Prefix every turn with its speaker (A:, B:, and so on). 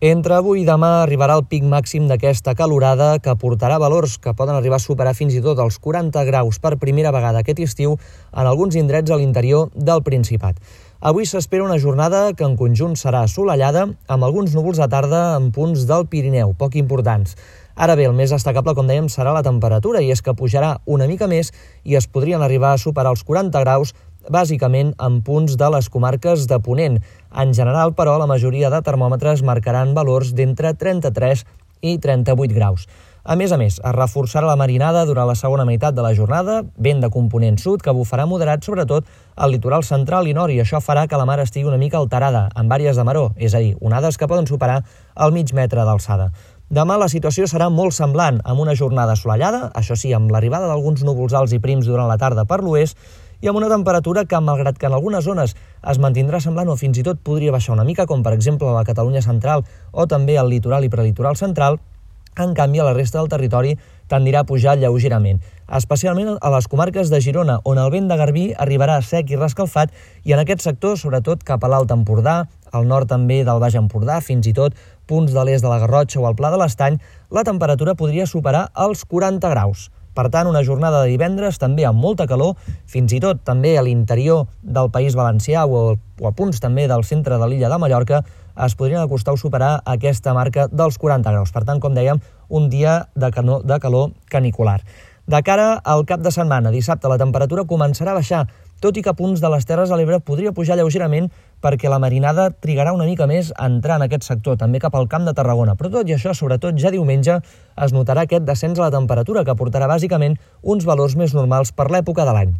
A: Entre avui i demà arribarà el pic màxim d'aquesta calorada que portarà valors que poden arribar a superar fins i tot els 40 graus per primera vegada aquest estiu en alguns indrets a l'interior del Principat. Avui s'espera una jornada que en conjunt serà assolellada amb alguns núvols a tarda en punts del Pirineu, poc importants. Ara bé, el més destacable, com dèiem, serà la temperatura i és que pujarà una mica més i es podrien arribar a superar els 40 graus bàsicament en punts de les comarques de Ponent. En general, però, la majoria de termòmetres marcaran valors d'entre 33 i 38 graus. A més a més, es reforçarà la marinada durant la segona meitat de la jornada, vent de component sud que bufarà moderat sobretot al litoral central i nord i això farà que la mar estigui una mica alterada, amb àrees de maró, és a dir, onades que poden superar el mig metre d'alçada. Demà la situació serà molt semblant, amb una jornada assolellada, això sí, amb l'arribada d'alguns núvols alts i prims durant la tarda per l'oest, i amb una temperatura que, malgrat que en algunes zones es mantindrà semblant o fins i tot podria baixar una mica, com per exemple a la Catalunya central o també al litoral i prelitoral central, en canvi, a la resta del territori tendirà a pujar lleugerament, especialment a les comarques de Girona, on el vent de Garbí arribarà sec i rescalfat, i en aquest sector, sobretot cap a l'Alt Empordà, al nord també del Baix Empordà, fins i tot punts de l'est de la Garrotxa o el Pla de l'Estany, la temperatura podria superar els 40 graus. Per tant, una jornada de divendres també amb molta calor, fins i tot també a l'interior del País Valencià o, a punts també del centre de l'illa de Mallorca, es podrien acostar o superar aquesta marca dels 40 graus. Per tant, com dèiem, un dia de, calor, de calor canicular. De cara al cap de setmana, dissabte, la temperatura començarà a baixar, tot i que punts de les Terres de l'Ebre podria pujar lleugerament perquè la marinada trigarà una mica més a entrar en aquest sector, també cap al Camp de Tarragona. Però tot i això, sobretot ja diumenge, es notarà aquest descens a la temperatura, que portarà bàsicament uns valors més normals per l'època de l'any.